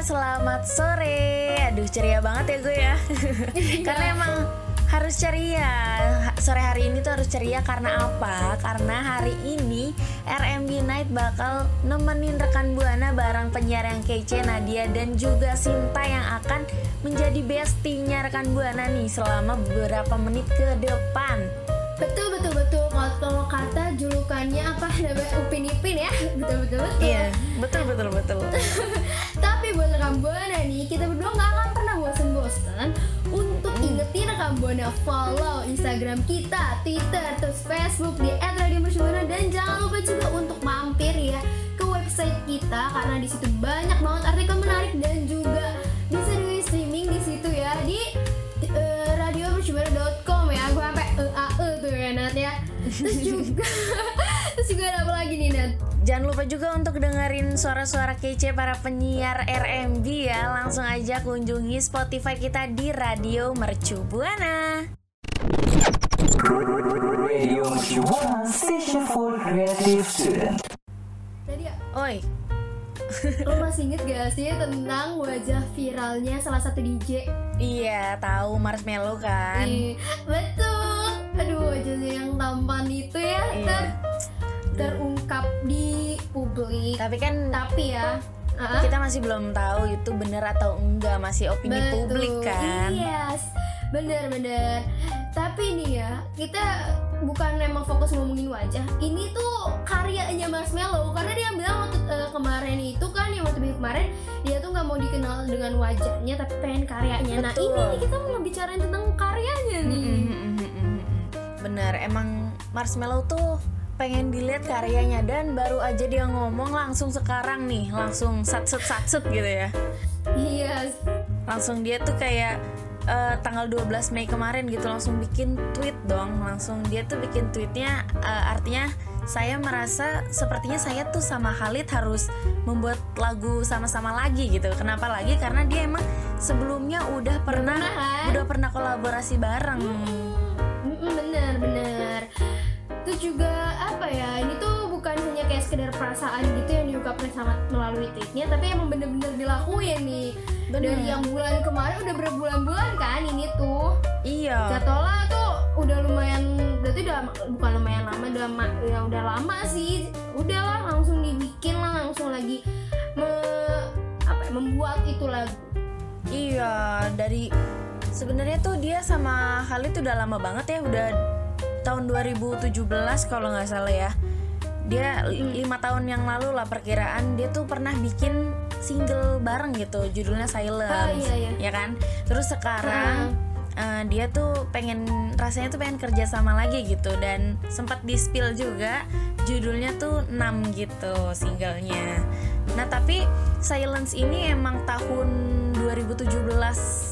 Selamat sore. Aduh ceria banget ya gue ya. karena emang harus ceria. Sore hari ini tuh harus ceria karena apa? Karena hari ini RMB Night bakal nemenin rekan Buana bareng penyiar yang kece Nadia dan juga Sinta yang akan menjadi bestinya rekan Buana nih selama beberapa menit ke depan. Betul betul betul kalau kalau kata julukannya apa namanya Upin Ipin ya betul betul betul. Iya, betul betul betul. Rekam buana nih kita berdua nggak akan pernah bosan-bosan untuk ingetin rekam buana. Follow Instagram kita, Twitter, terus Facebook di @radiomercubuana. Dan jangan lupa juga untuk mampir ya ke website kita karena di situ banyak banget artikel menarik dan juga Jangan lupa juga untuk dengerin suara-suara kece para penyiar RMB ya. Langsung aja kunjungi Spotify kita di Radio Mercu Buana. Radio Mercubuana Station for Creative Student. Tadi ya, Oi, Lo masih inget gak sih tentang wajah viralnya salah satu DJ? iya tahu Marshmallow kan? Ih, betul. Aduh, wajahnya yang tampan itu ya Iya. ter terungkap di publik. Tapi kan Tapi ya, ah, kita masih belum tahu itu bener atau enggak, masih opini betul. publik kan? Yes, bener-bener. Tapi nih ya, kita bukan emang fokus ngomongin wajah. Ini tuh karyanya Marshmello karena dia bilang waktu eh, kemarin itu kan yang waktu kemarin dia tuh nggak mau dikenal dengan wajahnya tapi pengen karyanya. Nah Betul. ini nih kita mau ngebicarain tentang karyanya nih. Mm, mm, mm. Bener, emang Marshmallow tuh pengen dilihat karyanya dan baru aja dia ngomong langsung sekarang nih, langsung satset satset gitu ya. Yes. langsung dia tuh kayak eh, tanggal 12 Mei kemarin gitu langsung bikin tweet dong langsung dia tuh bikin tweetnya eh, artinya saya merasa sepertinya saya tuh sama Khalid harus membuat lagu sama-sama lagi gitu kenapa lagi karena dia emang sebelumnya udah pernah pernah, kan? udah pernah kolaborasi bareng bener itu juga apa ya ini tuh bukan hanya kayak sekedar perasaan gitu yang diungkapkan sama melalui tweetnya tapi emang bener-bener dilakuin nih. Bener. dari yang bulan kemarin udah berbulan-bulan kan ini tuh. Iya. Jatola tuh udah lumayan berarti udah bukan lumayan lama udah ya udah lama sih. Udahlah langsung dibikin lah langsung lagi me- apa ya, membuat itu lagu. Iya, dari sebenarnya tuh dia sama Khalid udah lama banget ya, udah tahun 2017 kalau nggak salah ya. Dia li- lima tahun yang lalu lah perkiraan dia tuh pernah bikin single bareng gitu, judulnya Silence, Ah, iya, iya. ya kan? Terus sekarang eh, dia tuh pengen rasanya tuh pengen kerja sama lagi gitu dan sempat di spill juga judulnya tuh 6 gitu singlenya. Nah tapi Silence ini emang tahun 2017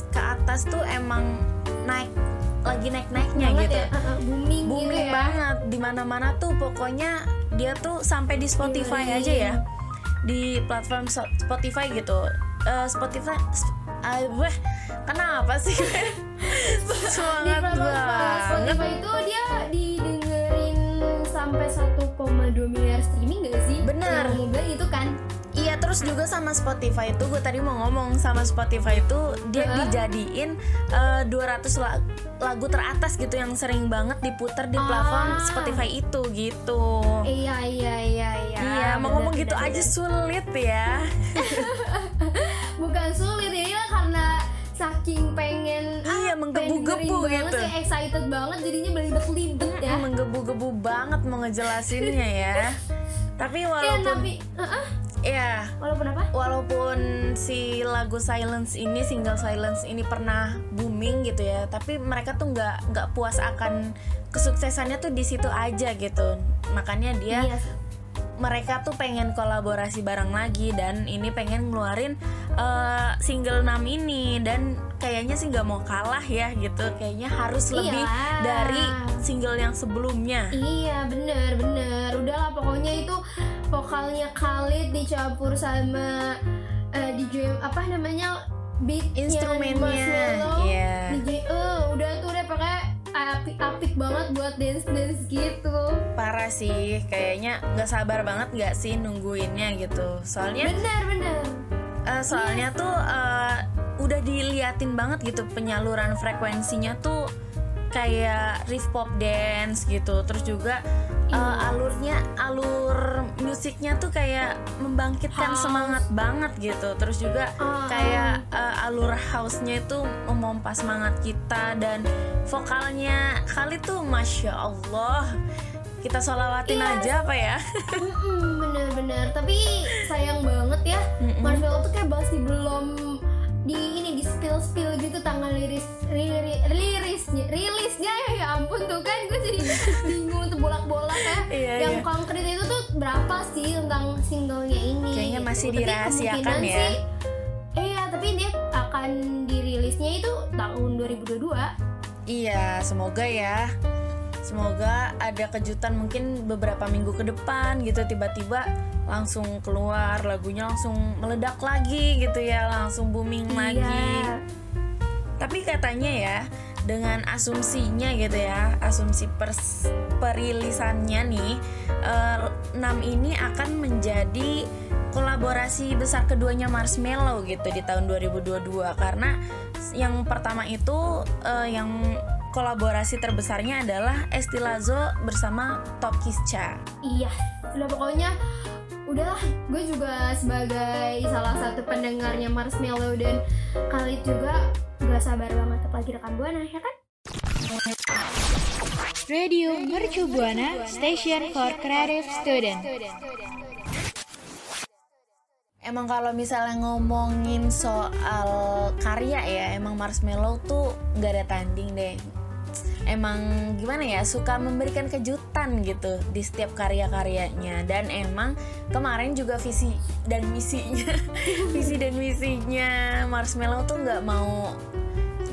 ke atas tuh emang naik lagi naik naiknya Banget gitu. ya, uh, uh, booming, Booming gitu ya banget di mana-mana tuh pokoknya dia tuh sampai di Spotify Iya, aja iya. ya. Di platform Spotify gitu. Eh, Spotify sp- ah, weh, kenapa sih? di Semangat platform banget. Spotify itu dia didengerin sampai 1,2 miliar streaming gak sih? Yang mobil itu Iya terus juga sama Spotify itu gue tadi mau ngomong sama Spotify itu dia Hah? dijadiin eh, 200 la- lagu teratas gitu yang sering banget diputar di platform Ah. Spotify itu gitu. Iya iya iya iya. Iya, mau bener, ngomong gitu bener, aja bener. sulit ya. Bukan sulit ini lah karena saking pengen Iya, menggebu-gebu gitu. sih, excited banget jadinya belibet-libet ya. Menggebu-gebu banget mau ngejelasinnya ya. Tapi Iya walaupun tapi uh-uh, ya walaupun apa? walaupun si lagu Silence ini single Silence ini pernah booming gitu ya tapi mereka tuh nggak nggak puas akan kesuksesannya tuh di situ aja gitu makanya dia Iya sih. mereka tuh pengen kolaborasi bareng lagi dan ini pengen ngeluarin eh, single 6 ini dan kayaknya sih nggak mau kalah ya gitu kayaknya harus lebih Iyalah. dari single yang sebelumnya Iya bener bener Udahlah pokoknya itu vokalnya Khalid dicampur sama eh, DJ apa namanya beatnya Instrumennya, iya. DJ eh udah tuh udah pakai apik-apik banget buat dance dance gitu. Parah sih kayaknya nggak sabar banget nggak sih nungguinnya gitu. Soalnya bener bener. Eh, soalnya tuh eh, udah diliatin banget gitu penyaluran frekuensinya tuh kayak riff pop dance gitu. Terus juga Iya. alurnya alur musiknya tuh kayak membangkitkan House. semangat banget gitu terus juga Ah, kayak eh, alur house-nya itu memompa semangat kita dan vokalnya kali tuh masya allah kita solawatin Iya. aja apa ya bener-bener tapi sayang banget ya. Marshmello tuh kayak masih belum di ini di spill spill gitu tanggal liris riri- rilisnya rilisnya ya ya ampun tuh kan gue jadi bingung yang iya. konkret itu tuh berapa sih tentang singlenya ini Kayaknya masih Tapi dirahasiakan ya. sih, iya tapi dia akan dirilisnya itu tahun 2022 Iya, semoga ya. Semoga ada kejutan mungkin beberapa minggu ke depan gitu tiba-tiba langsung keluar lagunya langsung meledak lagi gitu ya, langsung booming lagi. Iya. Tapi katanya ya dengan asumsinya gitu ya, asumsi pers- perilisannya nih eh, 6 ini akan menjadi kolaborasi besar keduanya Marshmello gitu di tahun 2022 karena yang pertama itu eh, yang kolaborasi terbesarnya adalah Estilazo bersama Tokischa. Iya, udah pokoknya udahlah gue juga sebagai salah satu pendengarnya Marshmello dan Khalid juga gak sabar banget apalagi rekam buana ya kan? Radio Mercu Buana Station for Creative Student. Emang kalau misalnya ngomongin soal karya ya, emang Marshmello tuh nggak ada tanding deh. Emang gimana ya, suka memberikan kejutan gitu di setiap karya-karyanya. Dan emang kemarin juga visi dan misinya, visi dan misinya Marshmello tuh nggak mau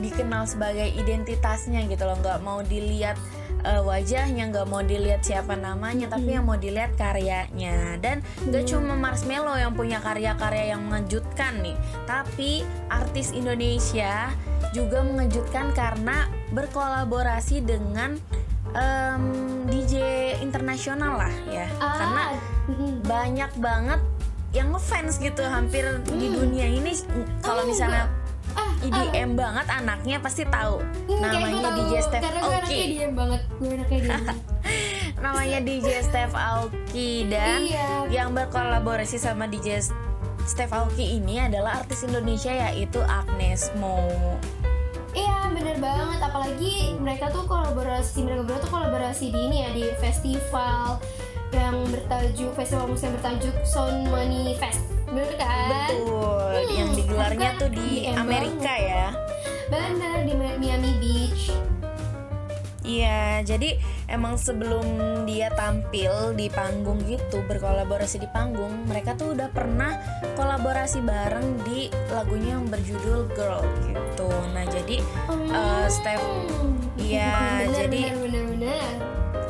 dikenal sebagai identitasnya gitu loh, nggak mau dilihat eh, wajahnya, nggak mau dilihat siapa namanya, tapi yang mau dilihat karyanya. Dan gak cuma Marshmello yang punya karya-karya yang mengejutkan nih, tapi artis Indonesia juga mengejutkan karena berkolaborasi dengan em, DJ internasional lah ya, Ah, karena mm, banyak banget yang ngefans gitu hampir di dunia ini. Kalau Oh, misalnya ah, IDM banget anaknya pasti tahu Hmm, namanya tahu, DJ Steph karena gue banget. Gue anaknya diem namanya DJ Steph Aoki. Dan Iya. yang berkolaborasi sama DJ Steph Aoki ini adalah artis Indonesia yaitu Agnes Mo bener banget apalagi mereka tuh kolaborasi mereka berdua tuh kolaborasi di ini ya di festival yang bertajuk festival musik yang bertajuk Sound Money Fest. Bener kan? betul Hmm, yang digelarnya kan tuh di IDM Amerika ya. Bener di Mi- Miami Beach. Iya, jadi emang sebelum dia tampil di panggung gitu, berkolaborasi di panggung, mereka tuh udah pernah kolaborasi bareng di lagunya yang berjudul Girl gitu. Nah, jadi eh, Steph Hmm, Iya, bener, jadi- bener bener bener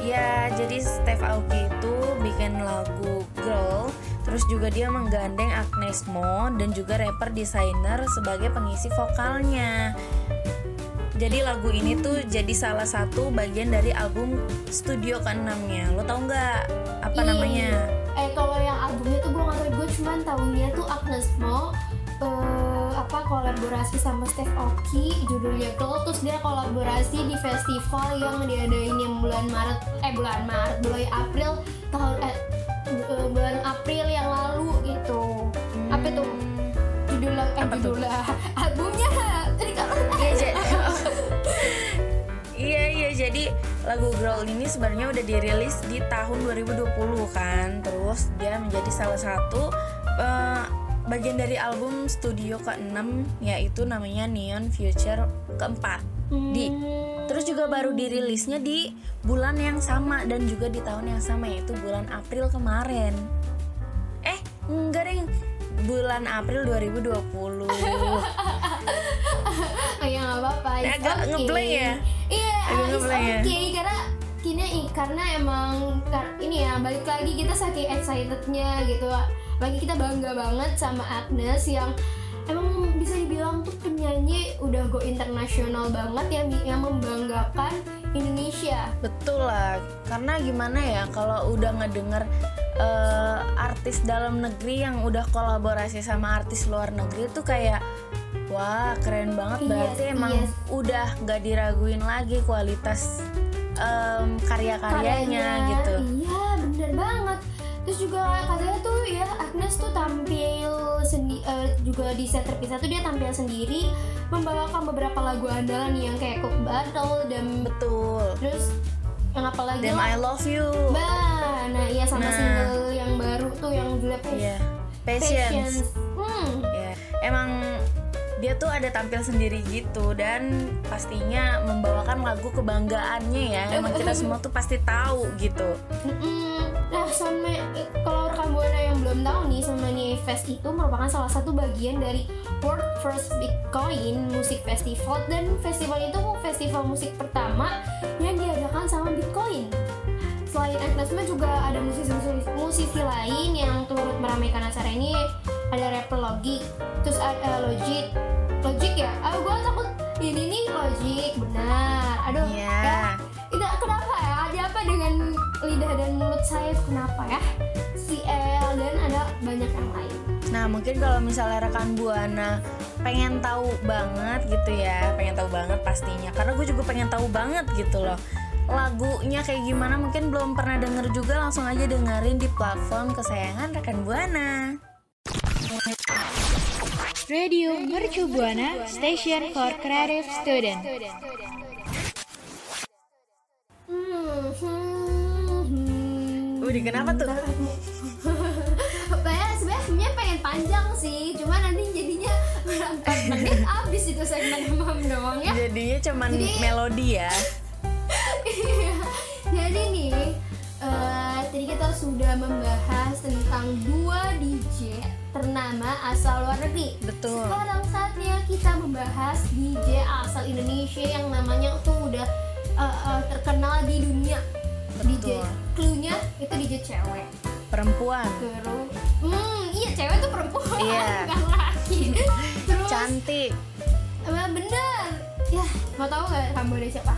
ya jadi Steph Aoki itu bikin lagu Girl, terus juga dia menggandeng Agnes Mo dan juga rapper desainer sebagai pengisi vokalnya. Jadi lagu ini tuh jadi salah satu bagian dari album studio ke-6-nya. Lo tau nggak apa Iya. namanya? Eh kalau yang albumnya tuh gue gak tau gue cuman tahunya tuh Agnes Mo eh, apa kolaborasi sama Steph Aoki judulnya Girl terus dia kolaborasi di festival yang diadain yang bulan Maret eh bulan Maret bulan April tahun eh eh, bulan April yang lalu gitu apa tuh judulnya eh Apa tuh? judulnya albumnya tadi Iya, jadi Iya iya lagu Girl ini sebenarnya udah dirilis di tahun 2020 kan. Terus dia menjadi salah satu eh, bagian dari album studio ke-6 yaitu namanya Neon Future keempat. di terus juga baru dirilisnya di bulan yang sama dan juga di tahun yang sama yaitu bulan April kemarin eh enggak deh bulan April 2020 Oh ya nggak apa-apa. Agak okay. ngeblank ya? Iya, ngeblank ya? okay karena kini karena emang ini ya balik lagi kita saking excitednya gitu. Lagi kita bangga banget sama Agnes yang emang bisa dibilang tuh penyanyi udah go internasional banget yang yang membanggakan Indonesia. Betul lah, karena gimana ya kalau udah ngedenger eh, artis dalam negeri yang udah kolaborasi sama artis luar negeri tuh kayak wah keren banget Yes, berarti emang yes. udah gak diraguin lagi kualitas em, karya-karyanya gitu. Iya, bener banget. Terus juga katanya tuh ya Agnes tuh tampil sendi eh, juga di set terpisah tuh dia tampil sendiri membawakan beberapa lagu andalan yang kayak Cook Battle dan Betul. terus yang apa lagi? Damn I love you. Bah, nah iya sama Nah. single yang baru tuh yang judulnya Iya. Patience. Hmm. Ya, emang dia tuh ada tampil sendiri gitu dan pastinya membawakan lagu kebanggaannya ya. Emang kita semua tuh pasti tahu gitu. Nah, sama kalau rekan buana yang belum tahu nih, Somnia Fest itu merupakan salah satu bagian dari World First Bitcoin Music Festival dan festival itu festival musik pertama yang diadakan sama Bitcoin. Selain Agnes Mo juga ada musisi-musisi musisi lain yang turut meramaikan acara ini ada rapper Logic, terus ada Logic, Logic ya? Ah, gue takut ini nih Logic, benar. Aduh, Iya. ya. Itu kenapa ya? Ada apa dengan lidah dan mulut saya? Kenapa ya? Si El dan ada banyak yang lain. Nah, mungkin kalau misalnya rekan Buana pengen tahu banget gitu ya, pengen tahu banget pastinya. Karena gue juga pengen tahu banget gitu loh. Lagunya kayak gimana mungkin belum pernah denger juga langsung aja dengerin di platform kesayangan rekan Buana. Radio Mercu Buana Station for Creative Student. Udah kenapa tuh? Sebenarnya sebenarnya pengen panjang sih, cuma nanti jadinya berangkat menit abis itu segmen mam doang ya. Jadinya cuman Jadi- melodi ya. Iya. Jadi nih, eh, tadi kita sudah membahas tentang dua DJ ternama asal luar negeri. Betul. Sekarang saatnya kita membahas DJ asal Indonesia yang namanya tuh udah eh, eh, terkenal di dunia. DJ, Betul. cluenya itu DJ cewek. Perempuan. Terus, hmm, iya cewek tuh perempuan, Iya. bukan laki. Terus, Cantik. eh, bener. Ya, mau tahu gak kamu dari siapa?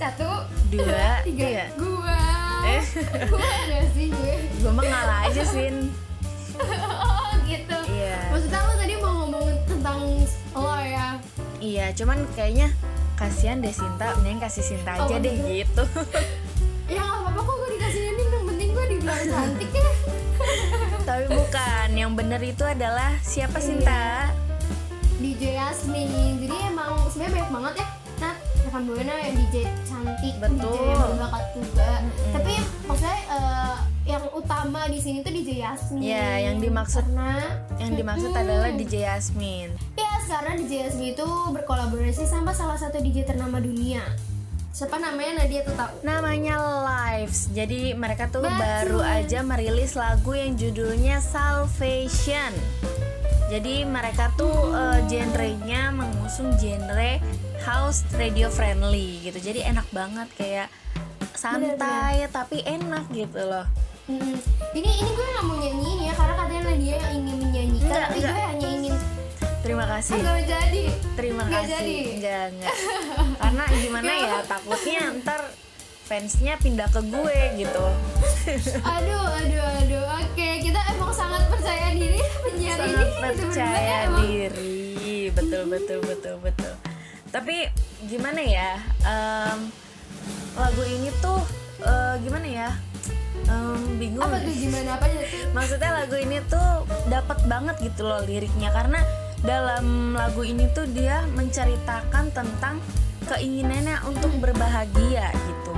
Satu, Dua, tiga. tiga. Gua. Eh. Gua gak sih gue? Gue mah ngalah aja, Sin. Iya, cuman kayaknya kasihan deh Sinta, mending kasih Sinta aja Oh, deh gitu. gitu. Ya gak apa-apa kok gue dikasih ini, yang penting gue dibilang cantik ya. Tapi bukan, yang bener itu adalah siapa Sinta? DJ Yasmin. Jadi emang sebenarnya banyak banget ya. Nah, rekan buana yang DJ cantik, Betul. DJ yang berbakat juga. Tapi maksudnya eh, yang utama di sini tuh DJ Yasmin. Ya, yang dimaksud- karena Yang dimaksud Mm-mm. adalah DJ Yasmin. Ya, sekarang DJ Yasmin itu berkolaborasi sama salah satu DJ ternama dunia. Siapa namanya Nadia tuh tahu? Namanya Lives. Jadi mereka tuh Betul. baru aja merilis lagu yang judulnya Salvation. Jadi mereka tuh eh, genrenya mengusung genre house radio friendly gitu. Jadi enak banget kayak santai tapi enak gitu loh. Mm, ini ini gue nggak mau nyanyiin ya karena katanya Nadia yang ingin menyanyikan. Enggak, tapi enggak. gue hanya ingin Terima kasih. Enggak jadi. Terima Nggak kasih. jadi. Enggak. Karena gimana ya takutnya ntar fansnya pindah ke gue gitu. Aduh, aduh, aduh. Oke, kita emang sangat percaya diri penyiar ini. Sangat berdua percaya emang- diri. Betul, betul, betul, betul. Tapi gimana ya? em, lagu ini tuh eh, gimana ya? Em, bingung. Apa tuh gimana apa? Maksudnya lagu ini tuh dapat banget gitu loh liriknya karena dalam lagu ini tuh dia menceritakan tentang keinginannya untuk berbahagia gitu.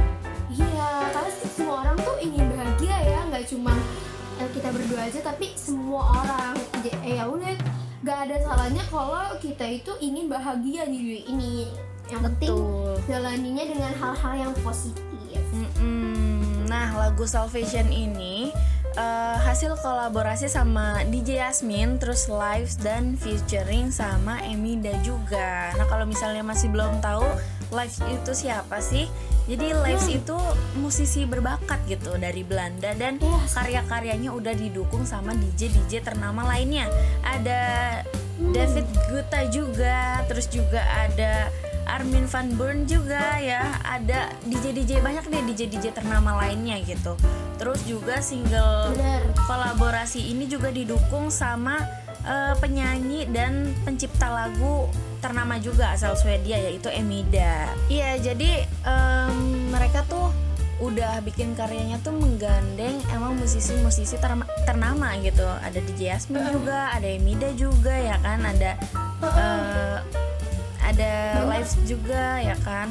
Iya, karena semua orang tuh ingin bahagia ya, nggak cuma eh, kita berdua aja, tapi semua orang. Eh ya udah, nggak ada salahnya kalau kita itu ingin bahagia di dunia ini. yang penting Betul. jalaninya dengan hal-hal yang positif Mm-mm. Nah, lagu Salvation ini eh, hasil kolaborasi sama DJ Yasmin, terus live dan featuring sama Emida juga. Nah, kalau misalnya masih belum tahu live itu siapa sih? Jadi live itu musisi berbakat gitu dari Belanda dan Yes. karya-karyanya udah didukung sama DJ DJ ternama lainnya. Ada David Guetta juga, terus juga ada Armin van Buuren juga ya ada DJ DJ banyak nih DJ DJ ternama lainnya gitu. Terus juga single Bener. kolaborasi ini juga didukung sama eh, penyanyi dan pencipta lagu ternama juga asal Swedia yaitu Emida. Iya jadi em, mereka tuh udah bikin karyanya tuh menggandeng emang musisi-musisi terma- ternama gitu. Ada DJ Yasmin juga ada Emida juga ya kan? Ada eh, ada live juga ya kan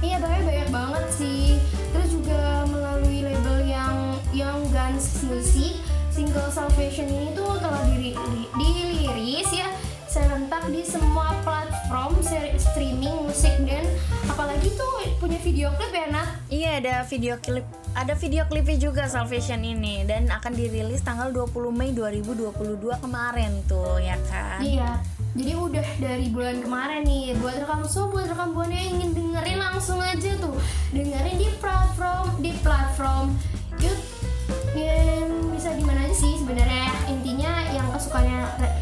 Iya banyak banyak banget sih. Terus juga melalui label yang Young Guns Music, single Salvation ini tuh telah diri, di- dirilis ya serentak di semua platform streaming musik dan apalagi tuh punya video klip ya Nat. Iya ada video klip ada video klipnya juga Salvation ini dan akan dirilis tanggal 20 Mei 2022 kemarin tuh ya kan. Iya. Jadi udah dari bulan kemarin nih buat rekam so buat rekam buana yang ingin dengerin langsung aja tuh dengerin di platform di platform YouTube dan bisa di mana sih sebenarnya intinya yang kesukaannya re-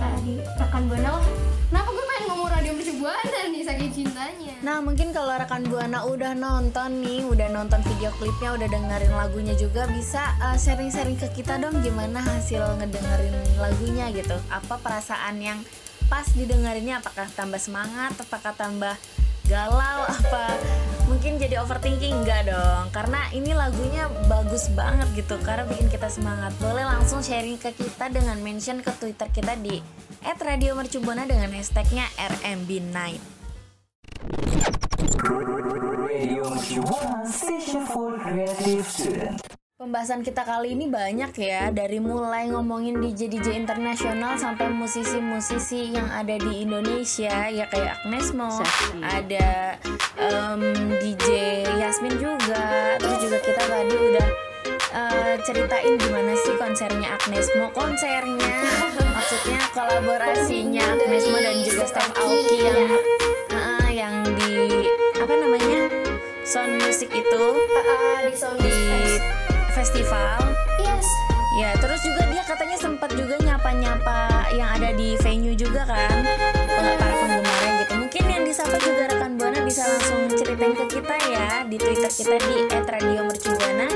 rekan buana lah. Kenapa gue pengen ngomong radio mercu buana nih saking cintanya? Nah mungkin kalau rekan buana udah nonton nih, udah nonton video klipnya, udah dengerin lagunya juga bisa uh, sharing-sharing ke kita dong gimana hasil ngedengerin lagunya gitu. Apa perasaan yang pas didengerinnya? Apakah tambah semangat? Apakah tambah galau? Apa mungkin jadi overthinking? Enggak dong, karena ini lagunya bagus banget gitu, karena bikin kita semangat. Boleh langsung sharing ke kita dengan mention ke Twitter kita di @radiomercubuana dengan hashtagnya RMB9. Radio Mercubuana Station for Creative Student. Pembahasan kita kali ini banyak ya Dari mulai ngomongin DJ-DJ internasional Sampai musisi-musisi yang ada di Indonesia Ya kayak Agnes Mo Ada em, DJ Yasmin juga Terus juga kita tadi udah eh, ceritain gimana sih konsernya Agnes Mo. Konsernya Maksudnya kolaborasinya Agnes Mo dan juga Steph Aoki yang eh, Yang di Apa namanya Sound Music itu. Ah, di Sound di. Festival. Yes. ya terus juga dia katanya sempat juga nyapa-nyapa yang ada di venue juga kan. Para penggemarnya gitu. Mungkin yang disapa juga rekan buana bisa langsung ceritain ke kita ya di twitter kita di @radiomercubuana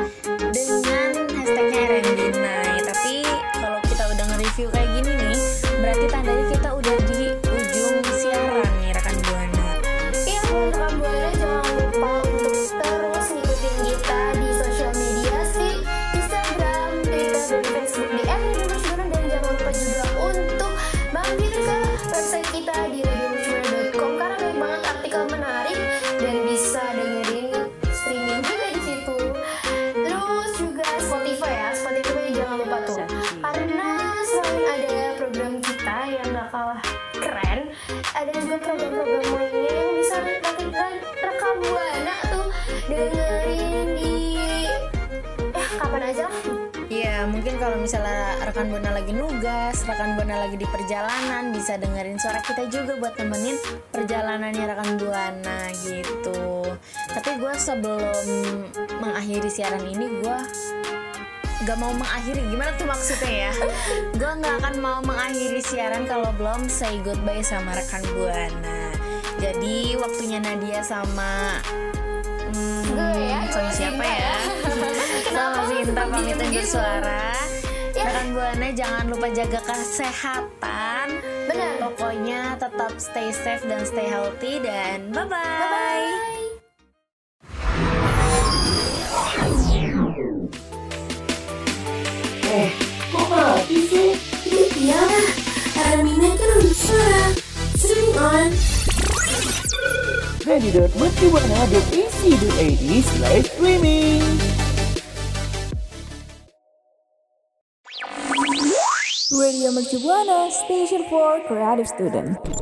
dengan hashtagnya RMB9 kalau misalnya rekan Buana lagi nugas, rekan Buana lagi di perjalanan, bisa dengerin suara kita juga buat nemenin perjalanannya rekan Buana gitu. Tapi gue sebelum mengakhiri siaran ini, gue gak mau mengakhiri. Gimana tuh maksudnya ya? gue gak akan mau mengakhiri siaran kalau belum say goodbye sama rekan Buana. Jadi waktunya Nadia sama hmm, Gue ya, sama siapa ya? Ya. sama Sinta pamit undur suara. Ya. Rekan Buana jangan lupa jaga kesehatan. Benar. Pokoknya tetap stay safe dan stay healthy dan bye bye. Bye. Eh, kok mati sih? Iya, Armina kan udah suara. Streaming on. radio.mercubuana.ac.id slash streaming. Radio Mercubuana Station for Creative Student.